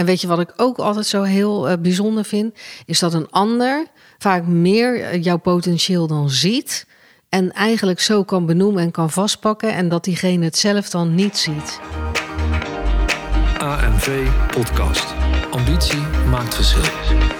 En weet je wat ik ook altijd zo heel eh, bijzonder vind? Is dat een ander vaak meer eh, jouw potentieel dan ziet. En eigenlijk zo kan benoemen en kan vastpakken. En dat diegene het zelf dan niet ziet. AMV Podcast. Ambitie maakt verschil.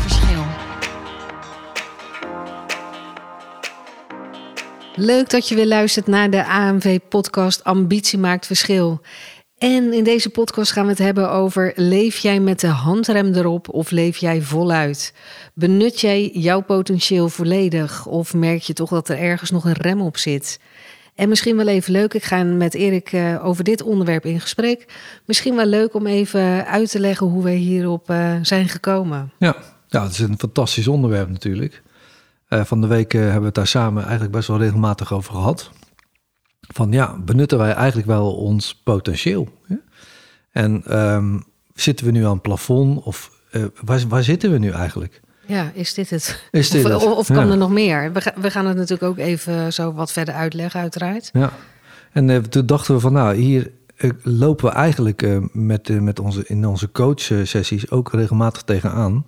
Leuk dat je weer luistert naar de AMV-podcast Ambitie maakt verschil. En in deze podcast gaan we het hebben over: leef jij met de handrem erop of leef jij voluit? Benut jij jouw potentieel volledig of merk je toch dat er ergens nog een rem op zit? En misschien wel even leuk, ik ga met Erik uh, over dit onderwerp in gesprek. Misschien wel leuk om even uit te leggen hoe wij hierop uh, zijn gekomen. Ja. ja, het is een fantastisch onderwerp natuurlijk. Uh, van de week hebben we het daar samen eigenlijk best wel regelmatig over gehad. Van ja, benutten wij eigenlijk wel ons potentieel? Hè? En um, zitten we nu aan het plafond of waar, waar zitten we nu eigenlijk? Ja, is dit het? Is dit of, het? of, of kan Ja. er nog meer? We, ga- we gaan het natuurlijk ook even zo wat verder uitleggen, uiteraard. Ja, en eh, toen dachten we van nou, hier eh, lopen we eigenlijk eh, met, eh, met onze, in onze coachsessies ook regelmatig tegenaan.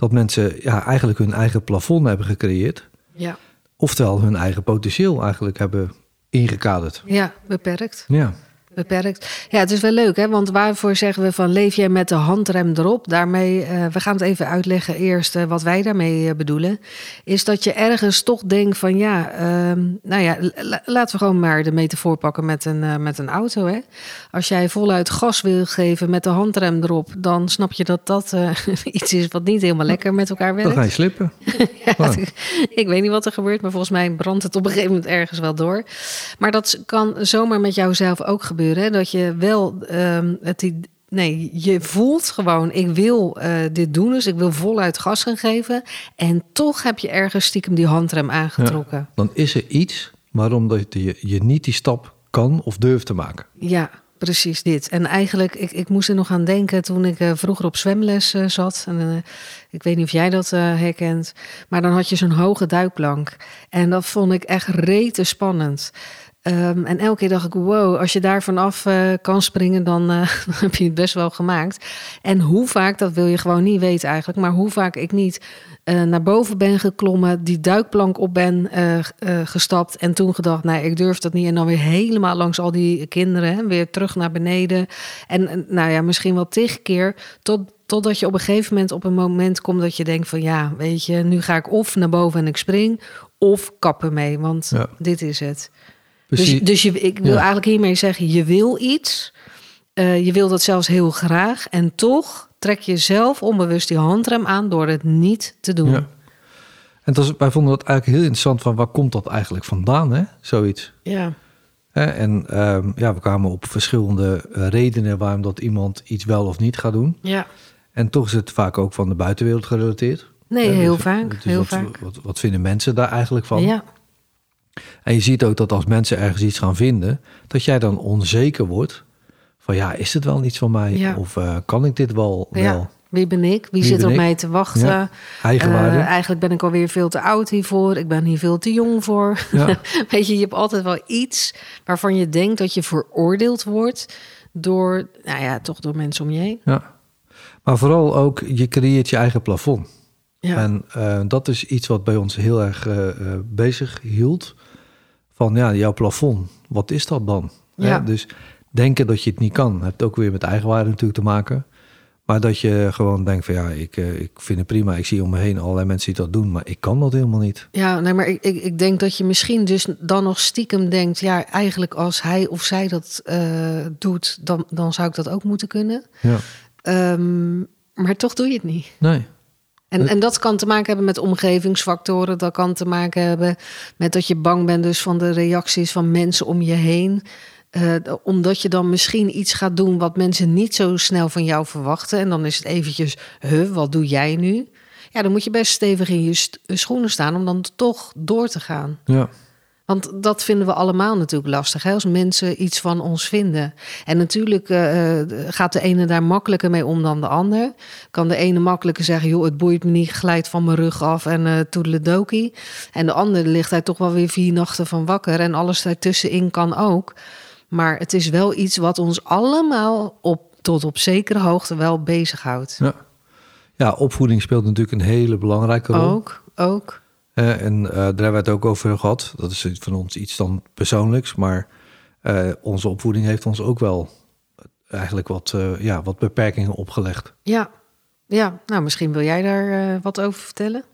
Dat mensen ja, eigenlijk hun eigen plafond hebben gecreëerd. Ja, Oftewel hun eigen potentieel eigenlijk hebben ingekaderd. ja beperkt. Ja, Beperkt. Ja, het is wel leuk, hè? Want waarvoor zeggen we van leef jij met de handrem erop? Daarmee, eh, we gaan het even uitleggen eerst eh, wat wij daarmee eh, bedoelen. Is dat je ergens toch denkt van ja, ehm, nou ja, la- laten we gewoon maar de metafoor pakken met een, met een auto. Hè? Als jij voluit gas wil geven met de handrem erop, dan snap je dat dat eh, iets is wat niet helemaal lekker met elkaar werkt. dan ga je slippen. Ja, ik, ik weet niet wat er gebeurt, maar volgens mij brandt het op een gegeven moment ergens wel door. Maar dat kan zomaar met jouzelf ook gebeuren. Hè? Dat je wel ehm, het. Nee, je voelt gewoon, ik wil eh, dit doen, dus ik wil voluit gas gaan geven. En toch heb je ergens stiekem die handrem aangetrokken. Dan is er iets waarom dat je, je niet die stap kan of durft te maken. Ja, precies dit. En eigenlijk, ik, ik moest er nog aan denken toen ik eh, vroeger op zwemles eh, zat. En, ik weet niet of jij dat herkent. Maar dan had je zo'n hoge duikplank. En dat vond ik echt rete spannend. Ehm, en elke keer dacht ik, wow, als je daar vanaf eh, kan springen, dan, eh, dan heb je het best wel gemaakt. En hoe vaak, dat wil je gewoon niet weten eigenlijk, maar hoe vaak ik niet eh, naar boven ben geklommen, die duikplank op ben gestapt en toen gedacht, nee, ik durf dat niet. En dan weer helemaal langs al die kinderen, hè, weer terug naar beneden. En nou ja, misschien wel tig keer, tot, totdat je op een gegeven moment op een moment komt dat je denkt van, ja, weet je, nu ga ik of naar boven en ik spring, of kappen mee, want Ja. dit is het. Precies. Dus, dus je, ik wil Ja. eigenlijk hiermee zeggen, je wil iets. eh, je wil dat zelfs heel graag. En toch trek je zelf onbewust die handrem aan door het niet te doen. Ja. En wij vonden dat eigenlijk heel interessant van waar komt dat eigenlijk vandaan, hè? Zoiets. Ja. Hè, En ehm, ja, we kwamen op verschillende eh, redenen waarom dat iemand iets wel of niet gaat doen. ja. En toch is het vaak ook van de buitenwereld gerelateerd. Nee, heel dus- vaak. dus heel wat, vaak. Wat, wat vinden mensen daar eigenlijk van? Ja. En je ziet ook dat als mensen ergens iets gaan vinden, dat jij dan onzeker wordt. Van ja, is het wel niets van mij? Ja. Of eh, kan ik dit wel? wel? ja. Wie ben ik? Wie, Wie zit op ik? mij te wachten? Ja. Eigenwaarde. Eh, eigenlijk ben ik alweer veel te oud hiervoor. Ik ben hier veel te jong voor. Weet je, je hebt altijd wel iets waarvan je denkt dat je veroordeeld wordt door, nou ja, toch door mensen om je heen. ja. Maar vooral ook, je creëert je eigen plafond. Ja. En eh, dat is iets wat bij ons heel erg eh, bezig hield. Van ja, jouw plafond, wat is dat dan? Ja. Dus denken dat je het niet kan, heeft ook weer met eigenwaarde natuurlijk te maken. Maar dat je gewoon denkt van ja, ik, eh, ik vind het prima. Ik zie om me heen allerlei mensen die dat doen, maar ik kan dat helemaal niet. Ja, nee, maar ik, ik, ik denk dat je misschien dus dan nog stiekem denkt... ja, eigenlijk als hij of zij dat eh, doet, dan, dan zou ik dat ook moeten kunnen. Ja, Ehm, maar toch doe je het niet. nee. En, en dat kan te maken hebben met omgevingsfactoren. Dat kan te maken hebben met dat je bang bent dus van de reacties van mensen om je heen. Eh, omdat je dan misschien iets gaat doen wat mensen niet zo snel van jou verwachten. En dan is het eventjes, huh, wat doe jij nu? Ja, dan moet je best stevig in je schoenen staan om dan toch door te gaan. Ja. Want dat vinden we allemaal natuurlijk lastig, hè? als mensen iets van ons vinden. En natuurlijk eh, eh, gaat de ene daar makkelijker mee om dan de ander. Kan de ene makkelijker zeggen, joh, het boeit me niet, glijdt van mijn rug af en uh, toedeledokie. En de andere ligt hij toch wel weer vier nachten van wakker en alles daartussenin kan ook. Maar het is wel iets wat ons allemaal op, tot op zekere hoogte wel bezighoudt. Ja. ja, opvoeding speelt natuurlijk een hele belangrijke rol. Ook, ook. Uh, en uh, daar hebben we het ook over gehad. Dat is van ons iets dan persoonlijks. Maar uh, onze opvoeding heeft ons ook wel eigenlijk wat, ja, wat beperkingen opgelegd. Ja. ja, nou misschien wil jij daar wat over vertellen?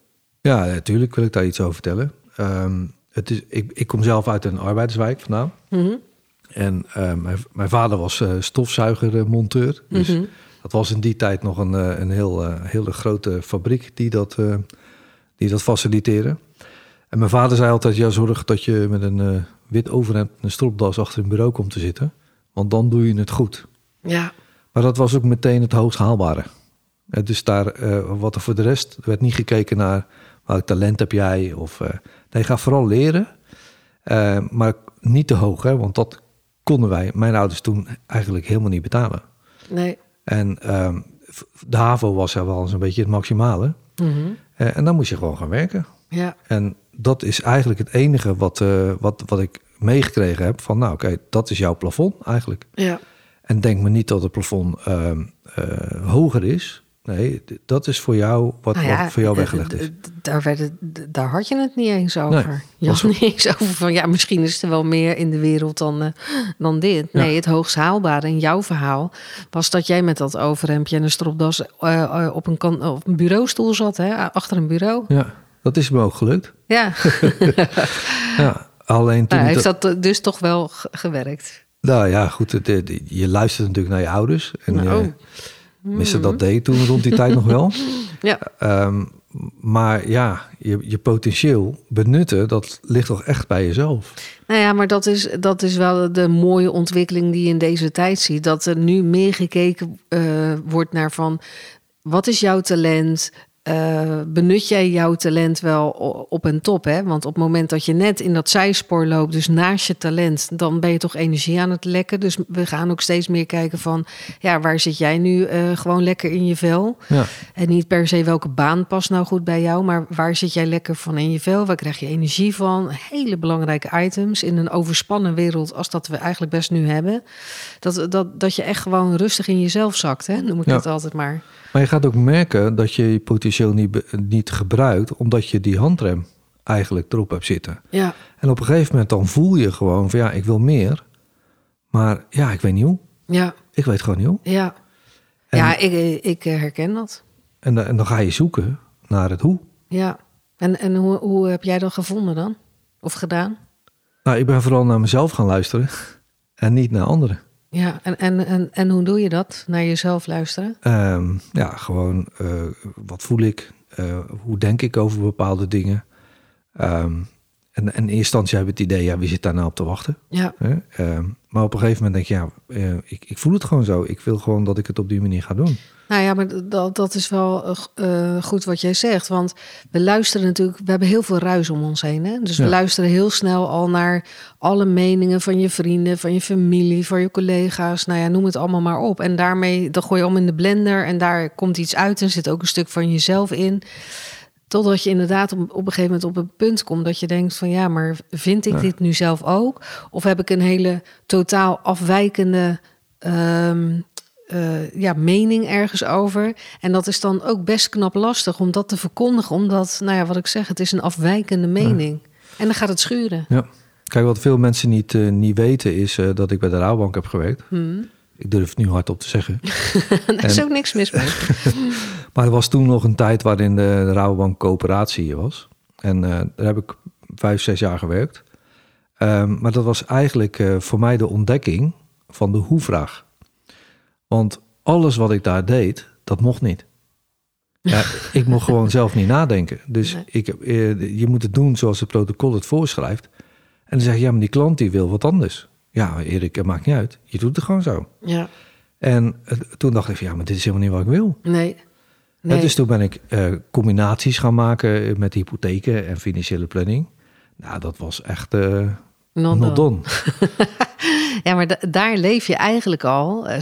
Ja, natuurlijk wil ik daar iets over vertellen. Um, het is, ik, ik kom zelf uit een arbeiderswijk vandaan. Mm -hmm. En mijn, mijn, vader was stofzuigermonteur. Dus mm -hmm. dat was in die tijd nog een, een heel, hele grote fabriek die dat die dat faciliteren. En mijn vader zei altijd, ja, zorg dat je met een uh, wit overhemd en een stropdas achter een bureau komt te zitten. Want dan doe je het goed. Ja. Maar dat was ook meteen het hoogst haalbare. Uh, dus daar, uh, wat er voor de rest, werd niet gekeken naar welk talent heb jij. Of, nee, ga vooral leren. maar niet te hoog, hè, want dat konden wij, mijn ouders toen, eigenlijk helemaal niet betalen. Nee. En ehm, de HAVO was er wel eens een beetje het maximale. Mm -hmm. Uh, en dan moest je gewoon gaan werken. Ja. En dat is eigenlijk het enige wat, uh, wat, wat ik meegekregen heb. Van nou oké, okay, dat is jouw plafond eigenlijk. Ja. En denk me niet dat het plafond uh, hoger is. Nee, dat is voor jou wat, nou ja, wat voor jou weggelegd is. Daar, werd het, daar had je het niet eens over. Nee, je had niet eens over van ja, misschien is er wel meer in de wereld dan, uh, dan dit. Nee, ja. het hoogst haalbare in jouw verhaal was dat jij met dat overhemdje en een stropdas uh, op, een kan, op een bureaustoel zat, hè, achter een bureau. Ja, dat is me ook gelukt. Ja. ja, alleen toen. Nou, heeft dat dus toch wel gewerkt? Nou ja, goed. Het, je luistert natuurlijk naar je ouders. En, nou, uh, Missen dat deed toen rond die tijd nog wel. Ja. Um, maar ja, je, je potentieel benutten, dat ligt toch echt bij jezelf. Nou ja, maar dat is, dat is wel de mooie ontwikkeling die je in deze tijd ziet. Dat er nu meer gekeken uh, wordt naar van... wat is jouw talent? Uh, benut jij jouw talent wel op en top? Hè? Want op het moment dat je net in dat zijspoor loopt, dus naast je talent, dan ben je toch energie aan het lekken. Dus we gaan ook steeds meer kijken van, ja, waar zit jij nu uh, gewoon lekker in je vel? Ja. En niet per se welke baan past nou goed bij jou, maar waar zit jij lekker van in je vel? Waar krijg je energie van? Hele belangrijke items in een overspannen wereld als dat we eigenlijk best nu hebben. Dat, dat, dat je echt gewoon rustig in jezelf zakt, hè? noem ik Ja. het altijd maar. Maar je gaat ook merken dat je je potentieel niet, be- niet gebruikt, omdat je die handrem eigenlijk erop hebt zitten. Ja, En op een gegeven moment dan voel je gewoon van ja, ik wil meer. Maar ja, ik weet niet hoe. ja, Ik weet gewoon niet hoe. ja. En, ja, ik, ik eh, herken dat. en, dan- en dan ga je zoeken naar het hoe. Ja. En, en hoe, hoe heb jij dat gevonden dan? Of gedaan? Nou, ik ben vooral naar mezelf gaan luisteren en niet naar anderen. Ja, en, en, en, en hoe doe je dat? Naar jezelf luisteren? Ehm, ja, gewoon eh, wat voel ik? Eh, hoe denk ik over bepaalde dingen? Ehm, en, en in eerste instantie heb je het idee, ja, wie zit daar nou op te wachten? Ja? Ehm, maar op een gegeven moment denk je, ja, eh, ik, ik voel het gewoon zo. Ik wil gewoon dat ik het op die manier ga doen. nou ja, maar dat, dat is wel eh, eh, goed wat jij zegt. Want we luisteren natuurlijk, we hebben heel veel ruis om ons heen. Hè? Dus we luisteren heel snel al naar alle meningen van je vrienden, van je familie, van je collega's. Nou ja, noem het allemaal maar op. En daarmee, dan gooi je om in de blender en daar komt iets uit en zit ook een stuk van jezelf in. Totdat je inderdaad op, op een gegeven moment op een punt komt dat je denkt van ja, maar vind ik Ja. dit nu zelf ook? Of heb ik een hele totaal afwijkende ehm, eh, ja, mening ergens over? En dat is dan ook best knap lastig om dat te verkondigen, omdat, nou ja, wat ik zeg, het is een afwijkende mening. En dan gaat het schuren. Ja. Kijk, wat veel mensen niet, eh, niet weten is eh, dat ik bij de Rabobank heb gewerkt. Hmm. Ik durf het nu hardop te zeggen. Daar is ook niks mis mee. Maar er was toen nog een tijd waarin de, de Rabobank coöperatie was. En eh, daar heb ik vijf, zes jaar gewerkt. Ehm, maar dat was eigenlijk eh, voor mij de ontdekking van de hoe-vraag. Want alles wat ik daar deed, dat mocht niet. Ja, ik mocht gewoon zelf niet nadenken. Dus Nee. ik, eh, je moet het doen zoals het protocol het voorschrijft. En dan zeg je, ja, maar die klant die wil wat anders. Ja, Erik, het maakt niet uit. Je doet het gewoon zo. Ja, En toen dacht ik, van, ja, maar dit is helemaal niet wat ik wil. nee. Nee. dus toen ben ik eh, combinaties gaan maken met hypotheken en financiële planning. Nou, dat was echt eh Not not done. done. Ja, maar da- daar leef je eigenlijk al, eh,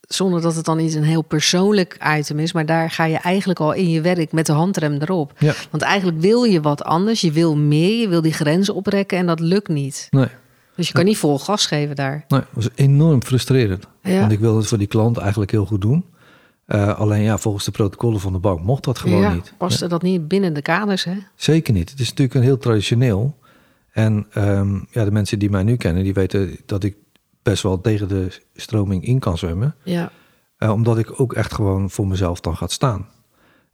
zonder dat het dan iets een heel persoonlijk item is, maar daar ga je eigenlijk al in je werk met de handrem erop. Ja, Want eigenlijk wil je wat anders, je wil meer, je wil die grenzen oprekken en dat lukt niet. nee. Dus je kan niet vol gas geven daar. Nee, het was enorm frustrerend. Ja. Want ik wilde het voor die klant eigenlijk heel goed doen. Eh, alleen ja, volgens de protocollen van de bank mocht dat gewoon ja, niet. paste dat niet binnen de kaders, hè? Zeker niet. Het is natuurlijk een heel traditioneel. En ehm, ja, de mensen die mij nu kennen, die weten dat ik best wel tegen de stroming in kan zwemmen. Ja, Eh, omdat ik ook echt gewoon voor mezelf dan gaat staan.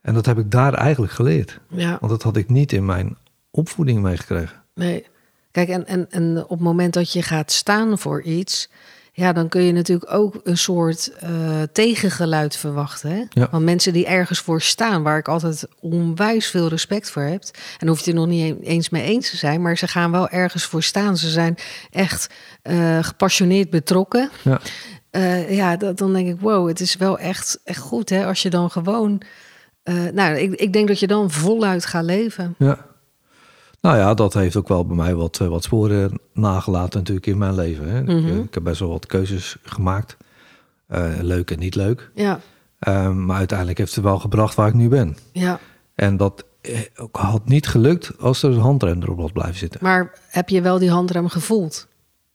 En dat heb ik daar eigenlijk geleerd. ja, Want dat had ik niet in mijn opvoeding meegekregen. nee. Kijk, en, en, en op het moment dat je gaat staan voor iets, ja, dan kun je natuurlijk ook een soort eh, tegengeluid verwachten. Hè? Ja. Want mensen die ergens voor staan, waar ik altijd onwijs veel respect voor heb, en hoef je het er nog niet eens mee eens te zijn, maar ze gaan wel ergens voor staan. Ze zijn echt eh, gepassioneerd betrokken. Ja, Eh, ja, dat, dan denk ik, wow, het is wel echt, echt goed hè, als je dan gewoon. nou, ik, ik denk dat je dan voluit gaat leven. ja. Nou ja, dat heeft ook wel bij mij wat, eh, wat sporen nagelaten natuurlijk in mijn leven. Hè. Mhm. ik, ik heb best wel wat keuzes gemaakt. Eh, leuk en niet leuk. Ja, Ehm, maar uiteindelijk heeft het wel gebracht waar ik nu ben. ja. En dat eh, ook had niet gelukt als er een handrem erop was blijven zitten. Maar heb je wel die handrem gevoeld?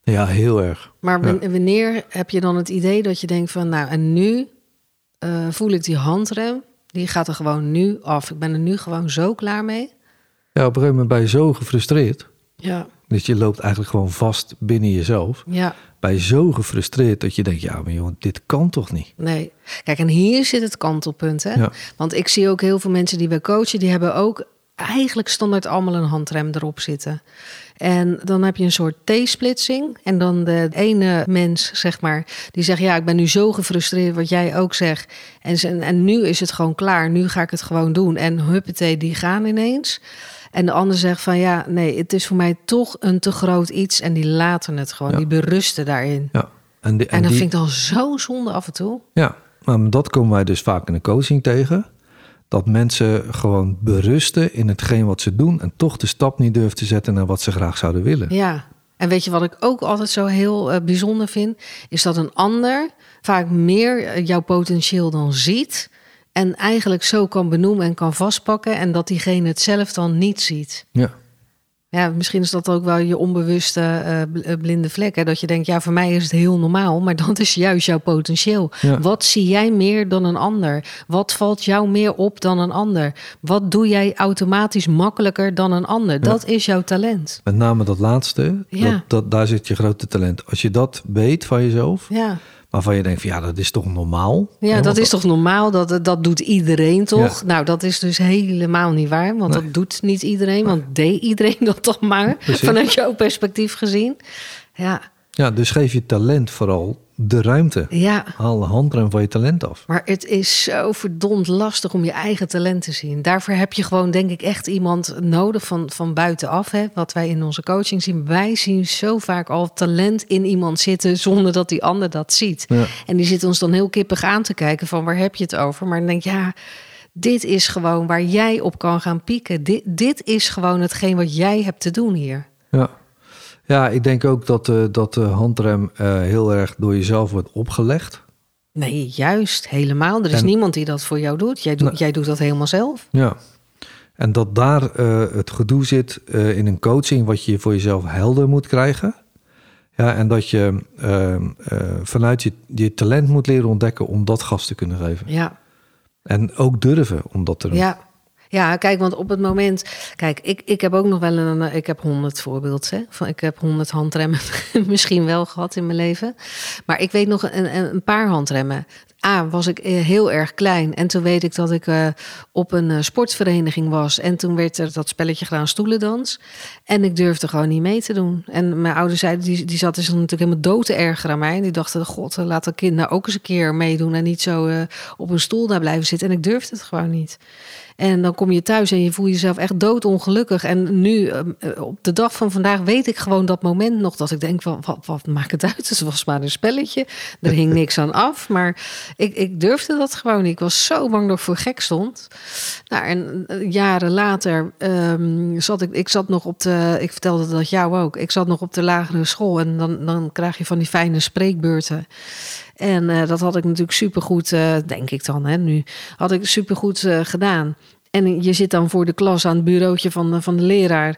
Ja, heel erg. Maar wan- wanneer heb je dan het idee dat je denkt van, nou, en nu eh, voel ik die handrem, die gaat er gewoon nu af. Ik ben er nu gewoon zo klaar mee. Ja, op een gegeven moment ben je zo gefrustreerd. Ja, Dus je loopt eigenlijk gewoon vast binnen jezelf. ja, Ben je zo gefrustreerd dat je denkt, ja, maar jongen, dit kan toch niet? nee. Kijk, en hier zit het kantelpunt, hè? Ja. Want ik zie ook heel veel mensen die wij coachen, die hebben ook eigenlijk standaard allemaal een handrem erop zitten. En dan heb je een soort T-splitsing. En dan de ene mens, zeg maar, die zegt: Ja, ik ben nu zo gefrustreerd, wat jij ook zegt. En, en nu is het gewoon klaar, nu ga ik het gewoon doen. En huppatee, die gaan ineens. En de ander zegt van ja, nee, het is voor mij toch een te groot iets. En die laten het gewoon, Ja. die berusten daarin. Ja, en, die- En dat die- vind ik dan zo zonde af en toe. Ja, maar dat komen wij dus vaak in de coaching tegen. Dat mensen gewoon berusten in hetgeen wat ze doen... en toch de stap niet durven te zetten naar wat ze graag zouden willen. Ja, en weet je wat ik ook altijd zo heel eh, bijzonder vind? Is dat een ander vaak meer eh, jouw potentieel dan ziet. En eigenlijk zo kan benoemen en kan vastpakken. En dat diegene het zelf dan niet ziet. Ja, Ja, misschien is dat ook wel je onbewuste eh, eh, blinde vlek. Hè? Dat je denkt, ja, voor mij is het heel normaal. Maar dat is juist jouw potentieel. Ja. Wat zie jij meer dan een ander? Wat valt jou meer op dan een ander? Wat doe jij automatisch makkelijker dan een ander? Dat is jouw talent. met name dat laatste, Ja. dat, dat, daar zit je grote talent. Als je dat weet van jezelf, Ja. Waarvan je denkt van ja, dat is toch normaal? Ja, dat is toch normaal? Dat, dat doet iedereen toch? Ja. Nou, dat is dus helemaal niet waar. Want Nee. dat doet niet iedereen. Want deed iedereen dat toch maar? Precies. Vanuit jouw perspectief gezien. Ja, Ja, dus geef je talent vooral de ruimte. ja. Haal de handrem van je talent af. Maar het is zo verdomd lastig om je eigen talent te zien. Daarvoor heb je gewoon, denk ik, echt iemand nodig van, van buitenaf. Hè? Wat wij in onze coaching zien. Wij zien zo vaak al talent in iemand zitten zonder dat die ander dat ziet. Ja. En die zit ons dan heel kippig aan te kijken van waar heb je het over? Maar dan denk ik, ja, dit is gewoon waar jij op kan gaan pieken. Dit, dit is gewoon hetgeen wat jij hebt te doen hier. Ja, ja ik denk ook dat, eh, dat de handrem eh, heel erg door jezelf wordt opgelegd. Nee, juist, helemaal. Er is En- niemand die dat voor jou doet. Jij, doet jij doet dat helemaal zelf. Ja. En dat daar eh, het gedoe zit eh, in een coaching wat je voor jezelf helder moet krijgen. Ja, en dat je eh, eh, vanuit je, je talent moet leren ontdekken om dat gas te kunnen geven. Ja, En ook durven om dat te doen. Ja. Ja, kijk, want op het moment. Kijk, ik, ik heb ook nog wel een. Ik heb honderd voorbeeld. Hè, van, ik heb honderd handremmen misschien wel gehad in mijn leven. Maar ik weet nog een, een paar handremmen. A, was ik eh, heel erg klein. En toen weet ik dat ik eh, op een eh, sportvereniging was. En toen werd er dat spelletje gedaan, stoelendans. En ik durfde gewoon niet mee te doen. En mijn ouders zeiden, die, die zaten zich natuurlijk helemaal dood te erger aan mij. En die dachten, god, laat dat kind nou ook eens een keer meedoen. En niet zo op een stoel daar blijven zitten. En ik durfde het gewoon niet. En dan kom je thuis en je voelt jezelf echt doodongelukkig. En nu, op de dag van vandaag, weet ik gewoon dat moment nog dat ik denk: wat, wat maakt het uit? Het was maar een spelletje. Er hing niks aan af. Maar Ik, ik durfde dat gewoon niet. Ik was zo bang dat ik voor gek stond. Nou, en eh, jaren later ehm, zat ik, ik zat nog op de, ik vertelde dat jou ook, ik zat nog op de lagere school en dan, dan krijg je van die fijne spreekbeurten. En eh, dat had ik natuurlijk supergoed, eh denk ik dan, hè, nu, had ik supergoed eh, gedaan. En je zit dan voor de klas aan het bureautje van, van de leraar.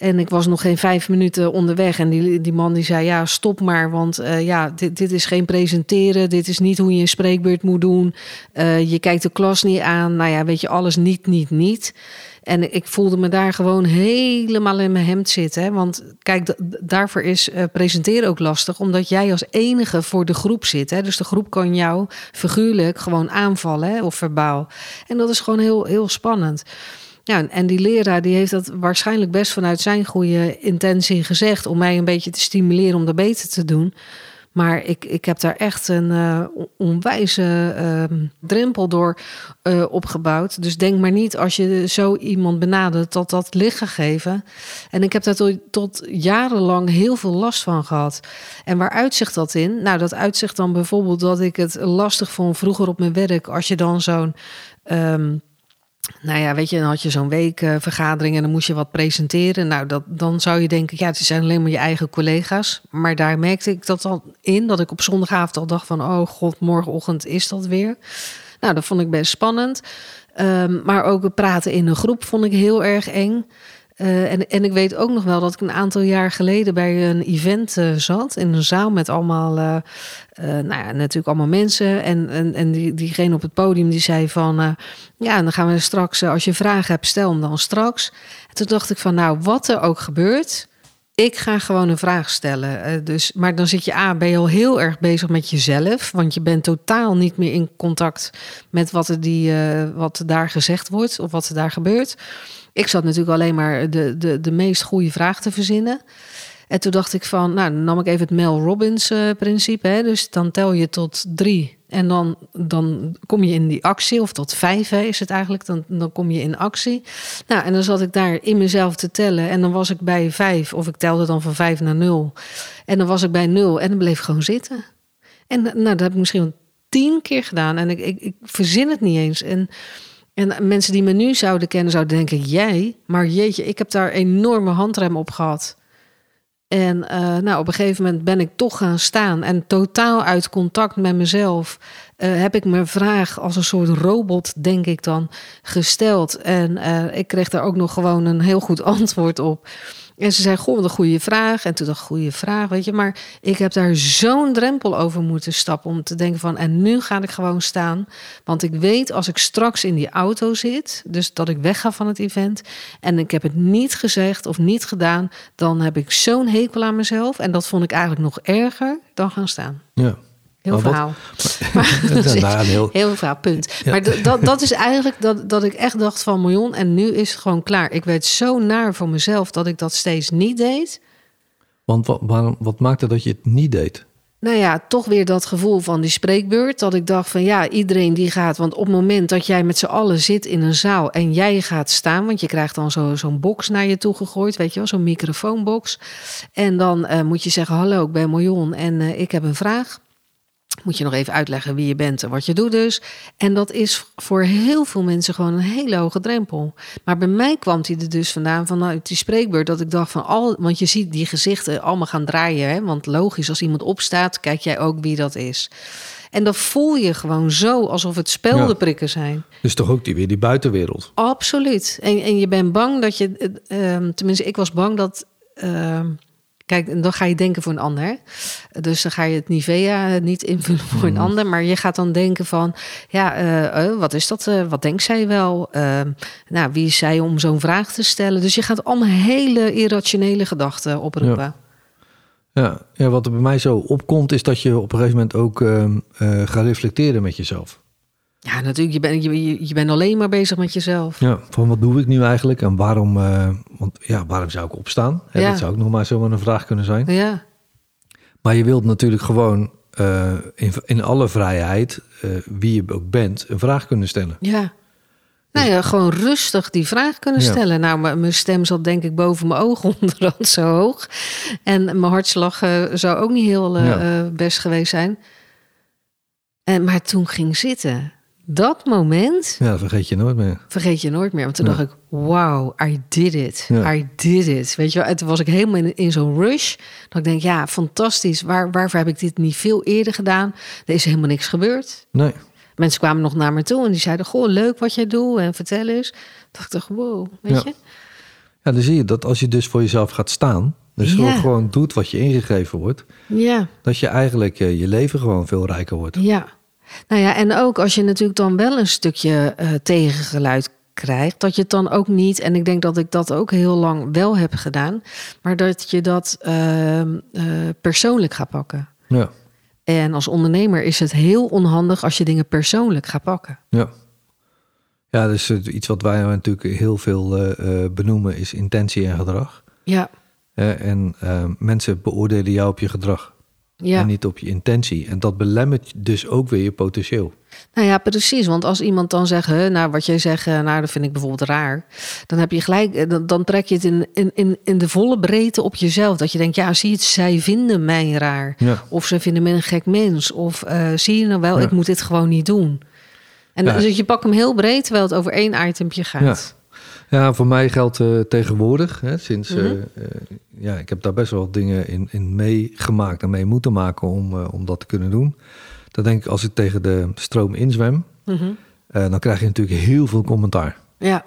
En ik was nog geen vijf minuten onderweg. En die, die man die zei, ja, stop maar. Want eh, ja, dit, dit is geen presenteren. Dit is niet hoe je een spreekbeurt moet doen. Eh, je kijkt de klas niet aan. Nou ja, weet je, alles niet, niet, niet. En ik voelde me daar gewoon helemaal in mijn hemd zitten. Want kijk, daarvoor is eh, presenteren ook lastig. Omdat jij als enige voor de groep zit. Hè? Dus de groep kan jou figuurlijk gewoon aanvallen of verbaal. En dat is gewoon heel, heel spannend. Ja, en die leraar die heeft dat waarschijnlijk best vanuit zijn goede intentie gezegd... om mij een beetje te stimuleren om dat beter te doen. Maar ik, ik heb daar echt een eh, on- onwijze ehm, drempel door eh, opgebouwd. Dus denk maar niet als je zo iemand benadert dat dat licht gegeven. En ik heb daar tot, tot jarenlang heel veel last van gehad. En waar uitzicht dat in? Nou, dat uitzicht dan bijvoorbeeld dat ik het lastig vond vroeger op mijn werk... als je dan zo'n... ehm, nou ja, weet je, dan had je zo'n weekvergadering en dan moest je wat presenteren. Nou, dat, dan zou je denken, ja, het zijn alleen maar je eigen collega's. Maar daar merkte ik dat al in, dat ik op zondagavond al dacht van, oh god, morgenochtend is dat weer. Nou, dat vond ik best spannend. Ehm, maar ook praten in een groep vond ik heel erg eng. Eh, en, en ik weet ook nog wel dat ik een aantal jaar geleden bij een event eh, zat. In een zaal met allemaal, eh, nou ja, natuurlijk allemaal mensen. En, en, en die, diegene op het podium die zei van... ja, dan gaan we straks, als je vragen hebt, stel hem dan straks. En toen dacht ik van, nou, wat er ook gebeurt... Ik ga gewoon een vraag stellen. Eh, dus, maar dan zit je A, ben je al heel erg bezig met jezelf. Want je bent totaal niet meer in contact met wat er, die, eh, wat daar gezegd wordt of wat er daar gebeurt. Ik zat natuurlijk alleen maar de, de, de meest goede vraag te verzinnen. En toen dacht ik van, nou, dan nam ik even het Mel Robbins eh, principe. Dus dan tel je tot drie. En dan, dan kom je in die actie, of tot vijf is het eigenlijk. Dan, dan kom je in actie. Nou, en dan zat ik daar in mezelf te tellen. En dan was ik bij vijf, of ik telde dan van vijf naar nul. En dan was ik bij nul en dan bleef ik gewoon zitten. En nou, dat heb ik misschien tien keer gedaan. En ik, ik, ik verzin het niet eens. En, en mensen die me nu zouden kennen, zouden denken: jij, maar jeetje, ik heb daar enorme handrem op gehad. En eh, nou, op een gegeven moment ben ik toch gaan staan en totaal uit contact met mezelf eh, heb ik mijn vraag als een soort robot, denk ik dan, gesteld. En eh, ik kreeg daar ook nog gewoon een heel goed antwoord op. En ze zei, goh, wat een goede vraag. En toen dacht ik, goede vraag, weet je. Maar ik heb daar zo'n drempel over moeten stappen om te denken van... en nu ga ik gewoon staan. Want ik weet als ik straks in die auto zit... dus dat ik wegga van het event... en ik heb het niet gezegd of niet gedaan... dan heb ik zo'n hekel aan mezelf. En dat vond ik eigenlijk nog erger dan gaan staan. Ja. Heel verhaal. Maar, nou heel- heel verhaal, punt. Maar dat, dat is eigenlijk dat, dat ik echt dacht van miljoen en nu is het gewoon klaar. Ik weet zo naar voor mezelf dat ik dat steeds niet deed. Want wat, waarom, wat maakte dat je het niet deed? Nou ja, toch weer dat gevoel van die spreekbeurt. Dat ik dacht van ja, iedereen die gaat. Want op het moment dat jij met z'n allen zit in een zaal en jij gaat staan. Want je krijgt dan zo- zo'n box naar je toe gegooid. Weet je wel, zo'n microfoonbox. En dan eh, moet je zeggen: Hallo, ik ben Miljon en eh, ik heb een vraag. Moet je nog even uitleggen wie je bent en wat je doet dus. En dat is voor heel veel mensen gewoon een hele hoge drempel. Maar bij mij kwam die er dus vandaan vanuit die spreekbeurt. Dat ik dacht van al, want je ziet die gezichten allemaal gaan draaien. Hè? Want logisch, als iemand opstaat, kijk jij ook wie dat is. En dan voel je gewoon zo alsof het speldenprikken zijn. Dus toch ook die, weer die buitenwereld. Absoluut. En, en je bent bang dat je, eh, ehm, tenminste, ik was bang dat. ehm, kijk, en dan ga je denken voor een ander. Dus dan ga je het Nivea niet invullen voor een ander. Maar je gaat dan denken van, ja, eh, eh, wat is dat? eh, wat denkt zij wel? Ehm, nou, wie is zij om zo'n vraag te stellen? Dus je gaat allemaal hele irrationele gedachten oproepen. Ja. ja, wat er bij mij zo opkomt, is dat je op een gegeven moment ook ehm, eh, gaat reflecteren met jezelf. Ja, natuurlijk. Je bent, je, je, bent alleen maar bezig met jezelf. Ja, van wat doe ik nu eigenlijk en waarom, eh, want ja, waarom zou ik opstaan? Hè, Ja. Dat zou ook nog maar zomaar een vraag kunnen zijn. Ja, Maar je wilt natuurlijk gewoon eh, in, in alle vrijheid, eh, wie je ook bent, een vraag kunnen stellen. ja. Nou ja, gewoon rustig die vraag kunnen Ja. stellen. Nou, mijn stem zat denk ik boven mijn ogen onderhand zo hoog. En mijn hartslag zou ook niet heel Ja. best geweest zijn. En, maar toen ging zitten, dat moment Ja, vergeet je nooit meer. vergeet je nooit meer. Want toen Ja. dacht ik, wow, I did it. Ja. I did it. Weet je wel, en toen was ik helemaal in, in zo'n rush. Dat ik denk, ja, fantastisch. Waar, waarvoor heb ik dit niet veel eerder gedaan? Er is helemaal niks gebeurd. Nee. Mensen kwamen nog naar me toe en die zeiden, goh, leuk wat jij doet en vertel eens. Dat ik dacht, wow, weet je? Ja, dan zie je dat als je dus voor jezelf gaat staan... dus Ja. gewoon, gewoon doet wat je ingegeven wordt... Ja. dat je eigenlijk eh, je leven gewoon veel rijker wordt. Ja. Nou ja, en ook als je natuurlijk dan wel een stukje eh, tegengeluid krijgt, dat je het dan ook niet, en ik denk dat ik dat ook heel lang wel heb gedaan, maar dat je dat ehm, eh, persoonlijk gaat pakken. Ja, En als ondernemer is het heel onhandig als je dingen persoonlijk gaat pakken. ja. Ja, dus iets wat wij natuurlijk heel veel eh, benoemen is intentie en gedrag. Ja, en mensen beoordelen jou op je gedrag ja. en niet op je intentie. En dat belemmert dus ook weer je potentieel. Nou ja, precies. Want als iemand dan zegt, hè, nou wat jij zegt, eh, nou dat vind ik bijvoorbeeld raar. Dan heb je gelijk, eh, dan, dan trek je het in, in, in, in de volle breedte op jezelf. Dat je denkt, ja, zie je het, zij vinden mij raar. Ja. Of ze vinden me een gek mens. Of eh, zie je nou wel, Ja. ik moet dit gewoon niet doen. En dus je pakt hem heel breed, terwijl het over één itempje gaat. Ja, voor mij geldt eh, tegenwoordig, hè, sinds, Mhm. eh, eh, ja, ik heb daar best wel dingen in, in meegemaakt en mee moeten maken om, om dat te kunnen doen. Dan denk ik, als ik tegen de stroom inzwem, Mhm. dan krijg je natuurlijk heel veel commentaar. Ja.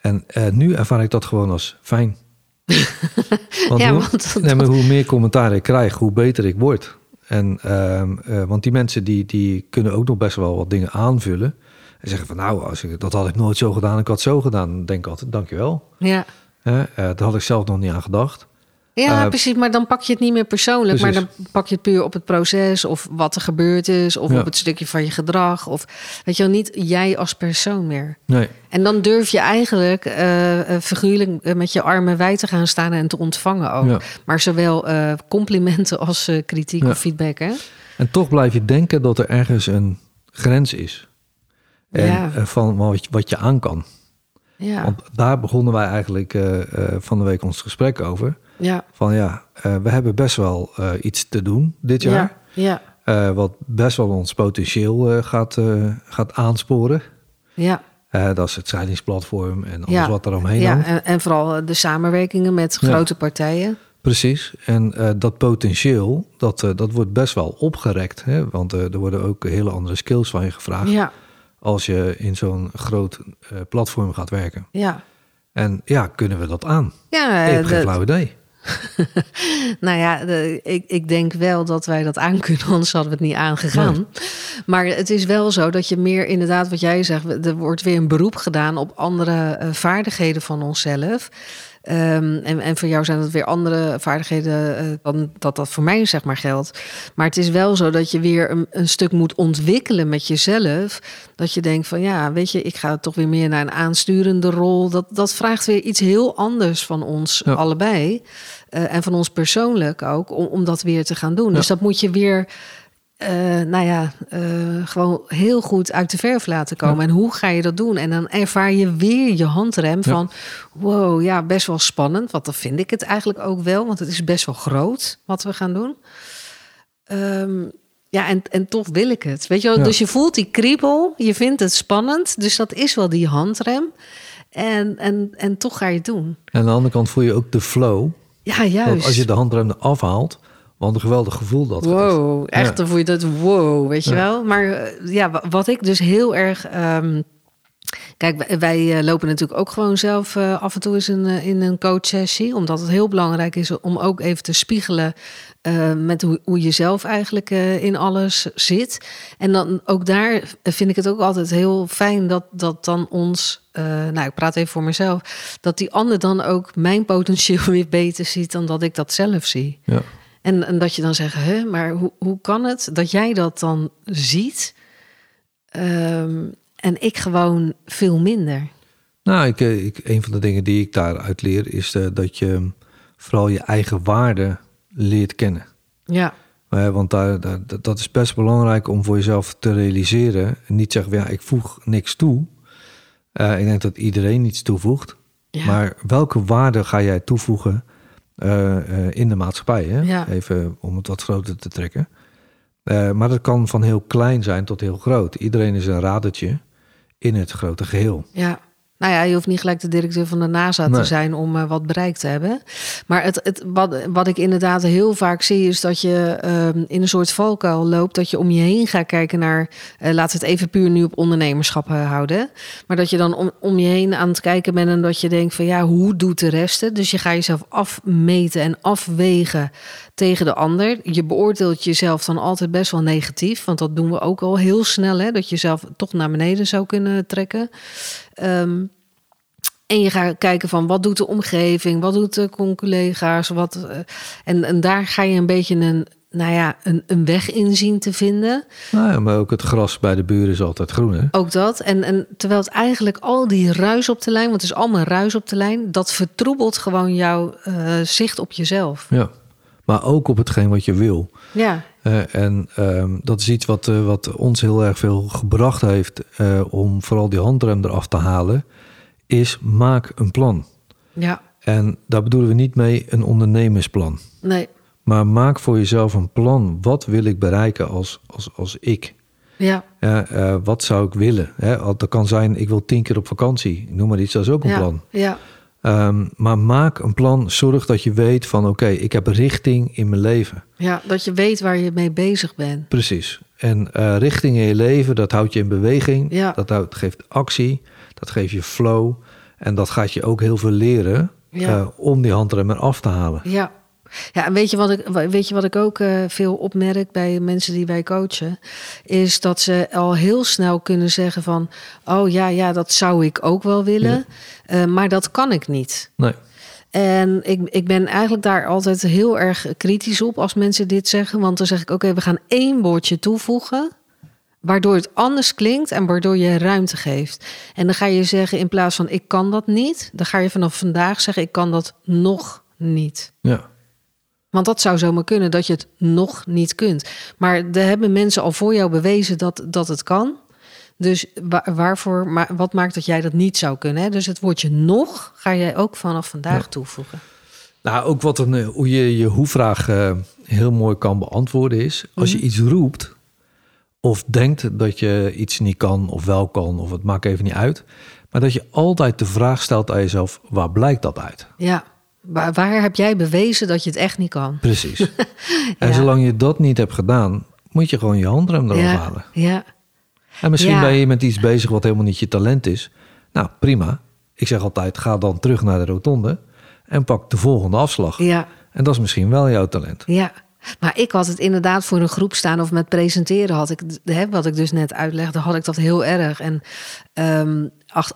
En nu ervaar ik dat gewoon als fijn. want, Ja, hoe, want nee, maar hoe meer commentaar ik krijg, hoe beter ik word. En, ehm, eh, want die mensen die, die kunnen ook nog best wel wat dingen aanvullen. En zeggen van nou, als ik, dat had ik nooit zo gedaan, ik had zo gedaan. Dan denk ik altijd, dankjewel. Ja. Eh, daar had ik zelf nog niet aan gedacht. Ja, Eh, precies. Maar dan pak je het niet meer persoonlijk. Maar dan pak je het puur op het proces of wat er gebeurd is. Of Ja. op het stukje van je gedrag. Of weet je wel, niet jij als persoon meer. Nee, En dan durf je eigenlijk eh, figuurlijk met je armen wijd te gaan staan en te ontvangen ook. Ja. Maar zowel complimenten als kritiek Ja. of feedback. Hè? En toch blijf je denken dat er ergens een grens is. En Ja. eh, van wat je, wat je aan kan. Ja. Want daar begonnen wij eigenlijk eh, eh, van de week ons gesprek over. ja. Van ja, we hebben best wel iets te doen dit jaar. Ja. Ja. wat best wel ons potentieel gaat, gaat aansporen. Ja. Dat is het scheidingsplatform en alles Ja. wat er omheen ja. hangt. En, en vooral de samenwerkingen met grote partijen. Precies. En dat potentieel, dat, dat wordt best wel opgerekt. Hè? Want er worden ook hele andere skills van je gevraagd. Ja. Als je in zo'n groot eh, platform gaat werken. Ja. En ja, kunnen we dat aan? Ja, ik eh, heb geen de- flauw idee. Nou ja, de- ik, ik denk wel dat wij dat aan kunnen, anders hadden we het niet aangegaan. Maar het is wel zo dat je meer inderdaad, wat jij zegt, er wordt weer een beroep gedaan op andere eh, vaardigheden van onszelf. Ehm, en, en voor jou zijn dat weer andere vaardigheden eh, dan dat dat voor mij zeg maar geldt. Maar het is wel zo dat je weer een, een stuk moet ontwikkelen met jezelf. Dat je denkt van ja, weet je, ik ga toch weer meer naar een aansturende rol. Dat, dat vraagt weer iets heel anders van ons Ja. allebei. Eh, en van ons persoonlijk ook, om, om dat weer te gaan doen. Dus dat moet je weer, eh, nou ja, eh, gewoon heel goed uit de verf laten komen. En hoe ga je dat doen? En dan ervaar je weer je handrem van, wow, ja, best wel spannend. Want dan vind ik het eigenlijk ook wel, want het is best wel groot wat we gaan doen. Ehm, ja, en, en toch wil ik het. Weet je wel? Ja. Dus je voelt die kriebel, je vindt het spannend. Dus dat is wel die handrem. En, en, en toch ga je het doen. En aan de andere kant voel je ook de flow. Ja, juist. Want als je de handrem eraf haalt, wat een geweldig gevoel dat. Wow, echt, dan voel je dat wow, weet je wel. Maar eh, ja, wa- wat ik dus heel erg... ehm, kijk, wij, eh, lopen natuurlijk ook gewoon zelf eh, af en toe eens in, in een coachsessie. Omdat het heel belangrijk is om ook even te spiegelen... met hoe, hoe je zelf eigenlijk in alles zit. En dan ook daar vind ik het ook altijd heel fijn dat, dat dan ons... nou, ik praat even voor mezelf. Dat die ander dan ook mijn potentieel weer beter ziet... dan dat ik dat zelf zie. Ja. En, en dat je dan zegt, hè, maar hoe, hoe kan het dat jij dat dan ziet ehm, en ik gewoon veel minder? Nou, ik, eh, ik, een van de dingen die ik daaruit leer is eh, dat je vooral je eigen waarde leert kennen. Ja, want daar, daar- dat- is best belangrijk om voor jezelf te realiseren. En niet zeggen, ja, ik voeg niks toe. Eh, ik denk dat iedereen iets toevoegt. ja. Maar welke waarde ga jij toevoegen in de maatschappij? Hè? Ja. Even om het wat groter te trekken. Eh, maar dat kan van heel klein zijn tot heel groot. Iedereen is een radertje in het grote geheel. Ja. Nou ja, je hoeft niet gelijk de directeur van de NASA Nee. te zijn om eh, wat bereikt te hebben. Maar het, het, wat, wat ik inderdaad heel vaak zie, is dat je ehm, in een soort valkuil loopt. Dat je om je heen gaat kijken naar. eh laten we het even puur nu op ondernemerschap eh, houden. Maar dat je dan om, om je heen aan het kijken bent en dat je denkt van ja, hoe doet de rest het? Dus je gaat jezelf afmeten en afwegen tegen de ander. Je beoordeelt jezelf dan altijd best wel negatief. Want dat doen we ook al heel snel. Hè? Dat je jezelf toch naar beneden zou kunnen trekken. Ehm, en je gaat kijken van wat doet de omgeving, wat doet de collega's, wat. eh, en, en daar ga je een beetje een, nou ja, een, een weg in zien te vinden. Nou ja, maar ook het gras bij de buren is altijd groen, hè? Ook dat. En, en terwijl het eigenlijk al die ruis op de lijn, want het is allemaal ruis op de lijn, dat vertroebelt gewoon jouw eh, zicht op jezelf. Ja. Maar ook op hetgeen wat je wil. Ja, Eh, en ehm, dat is iets wat, eh, wat ons heel erg veel gebracht heeft eh, om vooral die handrem eraf te halen, is maak een plan. ja, En daar bedoelen we niet mee een ondernemersplan. nee, Maar maak voor jezelf een plan. Wat wil ik bereiken als, als, als ik? ja, wat zou ik willen? Hè, al- dat kan zijn, ik wil tien keer op vakantie. Noem maar iets, dat is ook een ja, plan. ja, Ehm, maar maak een plan. Zorg dat je weet van oké, ik heb richting in mijn leven. ja, dat je weet waar je mee bezig bent. Precies. En eh, richting in je leven, dat houdt je in beweging. Ja. Dat houdt, geeft actie. Dat geeft je flow. En dat gaat je ook heel veel leren Ja. eh, om die handrem eraf te halen. Ja. Ja, en weet je wat ik, weet je wat ik ook eh, veel opmerk bij mensen die wij coachen? Is dat ze al heel snel kunnen zeggen van... oh ja, ja, dat zou ik ook wel willen, eh, maar dat kan ik niet. Nee. En ik, ik ben eigenlijk daar altijd heel erg kritisch op als mensen dit zeggen. Want dan zeg ik, oké, we gaan één woordje toevoegen... waardoor het anders klinkt en waardoor je ruimte geeft. En dan ga je zeggen, in plaats van ik kan dat niet... dan ga je vanaf vandaag zeggen, ik kan dat nog niet. Ja. Want dat zou zomaar kunnen dat je het nog niet kunt. Maar er hebben mensen al voor jou bewezen dat, dat het kan. Dus wa- waarvoor, maar wat maakt dat jij dat niet zou kunnen? Hè? Dus het woordje nog ga jij ook vanaf vandaag toevoegen. Nou, ook wat een, hoe je je hoe-vraag eh, heel mooi kan beantwoorden is... als je iets roept of denkt dat je iets niet kan of wel kan... of het maakt even niet uit... maar dat je altijd de vraag stelt aan jezelf... waar blijkt dat uit? Ja, waar, waar heb jij bewezen dat je het echt niet kan? Precies. En zolang je dat niet hebt gedaan... moet je gewoon je handrem Ja, halen. ja, En misschien Ja. ben je met iets bezig wat helemaal niet je talent is. Nou, prima. Ik zeg altijd, ga dan terug naar de rotonde... en pak de volgende afslag. ja, En dat is misschien wel jouw talent. ja. Maar ik had het inderdaad voor een groep staan of met presenteren had ik, hè, wat ik dus net uitlegde, had ik dat heel erg. En ehm,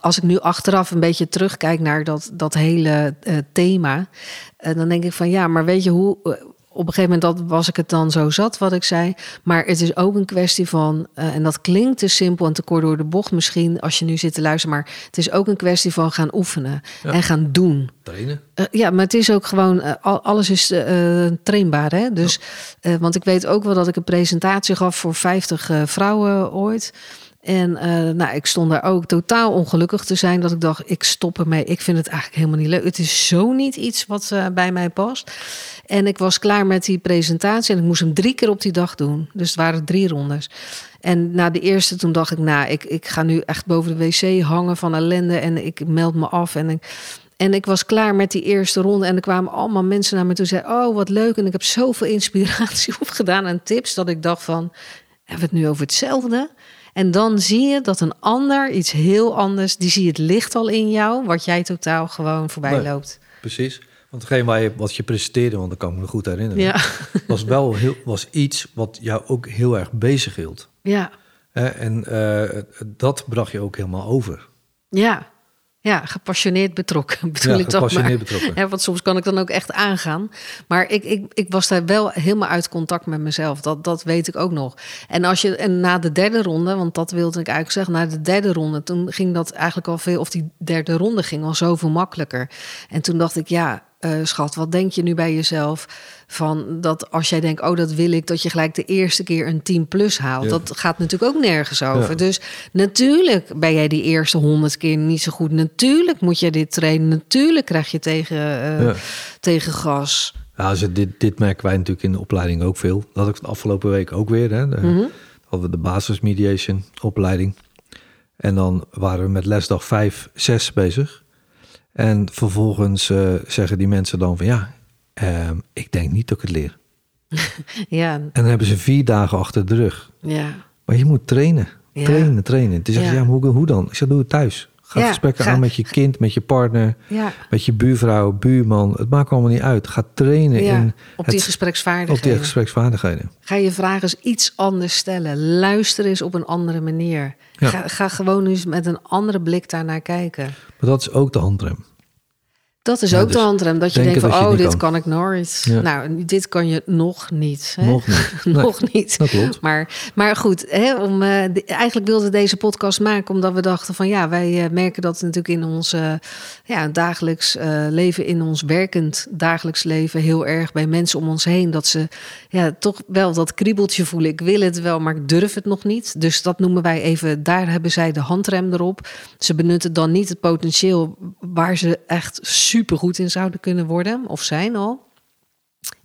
als ik nu achteraf een beetje terugkijk naar dat, dat hele eh, thema, eh, dan denk ik van ja, maar weet je hoe. Op een gegeven moment dat was ik het dan zo zat wat ik zei. Maar het is ook een kwestie van, eh, en dat klinkt te simpel en te kort door de bocht misschien als je nu zit te luisteren. Maar het is ook een kwestie van gaan oefenen en gaan doen. Trainen? Eh, ja, maar het is ook gewoon, eh, al- alles is trainbaar. Hè? Dus, want ik weet ook wel dat ik een presentatie gaf voor 50 eh, vrouwen ooit. En eh, nou, ik stond daar ook totaal ongelukkig te zijn. Dat ik dacht, ik stop ermee. Ik vind het eigenlijk helemaal niet leuk. Het is zo niet iets wat eh, bij mij past. En ik was klaar met die presentatie. En ik moest hem drie keer op die dag doen. Dus het waren drie rondes. En na de eerste, toen dacht ik, nou, ik, ik ga nu echt boven de wc hangen van ellende. En ik meld me af. En ik, en ik was klaar met die eerste ronde. En er kwamen allemaal mensen naar me toe. Zeiden, oh, wat leuk. En ik heb zoveel inspiratie opgedaan en tips. Dat ik dacht van, hebben we het nu over hetzelfde? En dan zie je dat een ander iets heel anders... die zie het licht al in jou... wat jij totaal gewoon voorbij Nee. loopt. Precies. Want hetgeen waar je, wat je presenteerde, want dat kan ik me goed herinneren... Ja, was wel heel, was iets wat jou ook heel erg bezig hield. ja, En eh, dat bracht je ook helemaal over. ja. Ja, gepassioneerd betrokken bedoel Ja, ik toch maar. betrokken. Ja, want soms kan ik dan ook echt aangaan. Maar ik, ik, ik was daar wel helemaal uit contact met mezelf. Dat, dat weet ik ook nog. En, als je, en na de derde ronde, want dat wilde ik eigenlijk zeggen... na de derde ronde, toen ging dat eigenlijk al veel... of die derde ronde ging al zoveel makkelijker. En toen dacht ik, ja, eh, schat, wat denk je nu bij jezelf... van dat als jij denkt, oh, dat wil ik... dat je gelijk de eerste keer een 10 plus haalt. Ja. Dat gaat natuurlijk ook nergens over. Ja. Dus natuurlijk ben jij die eerste honderd keer niet zo goed. Natuurlijk moet je dit trainen. Natuurlijk krijg je tegen, eh, Ja. tegen gas. Ja, dus dit, dit merken wij natuurlijk in de opleiding ook veel. Dat had ik de afgelopen week ook weer. Hè. De, Mhm. hadden we de basismediation opleiding. En dan waren we met lesdag 5, 6 bezig. En vervolgens eh, zeggen die mensen dan van ja, ehm, ik denk niet dat ik het leer. Ja, En dan hebben ze vier dagen achter de rug. ja. Maar je moet trainen, trainen, trainen. Dus zeg je, Ja. ja, maar hoe, hoe dan? Ik zeg, doe het thuis. Ga Ja, gesprekken ga- aan met je kind, met je partner, ja. met je buurvrouw, buurman. Het maakt allemaal niet uit. Ga trainen ja. in Op die het- gespreksvaardigheden. op die gespreksvaardigheden. Ga je vragen eens iets anders stellen. Luister eens op een andere manier. Ga, ga gewoon eens met een andere blik daarnaar kijken. Maar dat is ook de handrem. Dat is Ja, ook dus de handrem. Dat je denkt van, oh, dit kan. ik nooit. Ja. Nou, dit kan je nog niet. Hè? Nog niet. Nee, nog niet. dat klopt. Maar, maar goed, hè, om, eh, de- eigenlijk wilden we deze podcast maken omdat we dachten van ja, wij eh, merken dat natuurlijk in ons eh, ja, dagelijks leven, in ons werkend dagelijks leven heel erg bij mensen om ons heen. Dat ze ja, toch wel dat kriebeltje voelen. Ik wil het wel, maar ik durf het nog niet. Dus dat noemen wij even, daar hebben zij de handrem erop. Ze benutten dan niet het potentieel waar ze echt super goed in zouden kunnen worden of zijn al.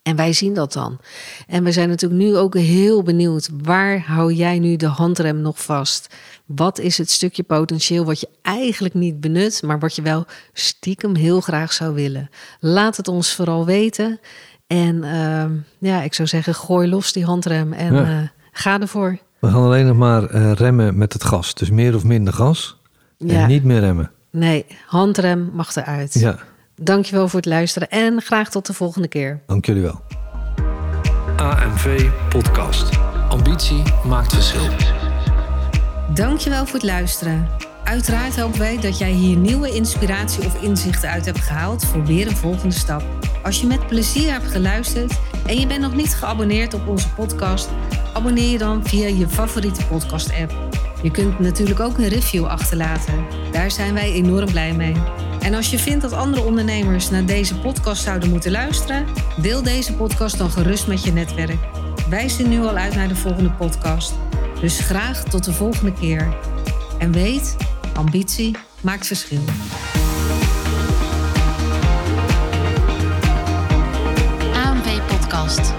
En wij zien dat dan. En we zijn natuurlijk nu ook heel benieuwd. Waar hou jij nu de handrem nog vast? Wat is het stukje potentieel wat je eigenlijk niet benut, maar wat je wel stiekem heel graag zou willen? Laat het ons vooral weten. En ehm, ja, ik zou zeggen, gooi los die handrem en Ja. eh, ga ervoor. We gaan alleen nog maar eh, remmen met het gas. Dus meer of minder gas. Ja. En niet meer remmen. Nee, handrem mag eruit. Ja, Dankjewel voor het luisteren en graag tot de volgende keer. dank jullie wel. AMV Podcast. Ambitie maakt verschil. Dankjewel voor het luisteren. Uiteraard hopen wij dat jij hier nieuwe inspiratie of inzichten uit hebt gehaald voor weer een volgende stap. Als je met plezier hebt geluisterd en je bent nog niet geabonneerd op onze podcast, abonneer je dan via je favoriete podcast-app. Je kunt natuurlijk ook een review achterlaten. Daar zijn wij enorm blij mee. En als je vindt dat andere ondernemers naar deze podcast zouden moeten luisteren, deel deze podcast dan gerust met je netwerk. Wij zien nu al uit naar de volgende podcast. Dus graag tot de volgende keer. En weet, ambitie maakt verschil. podcast.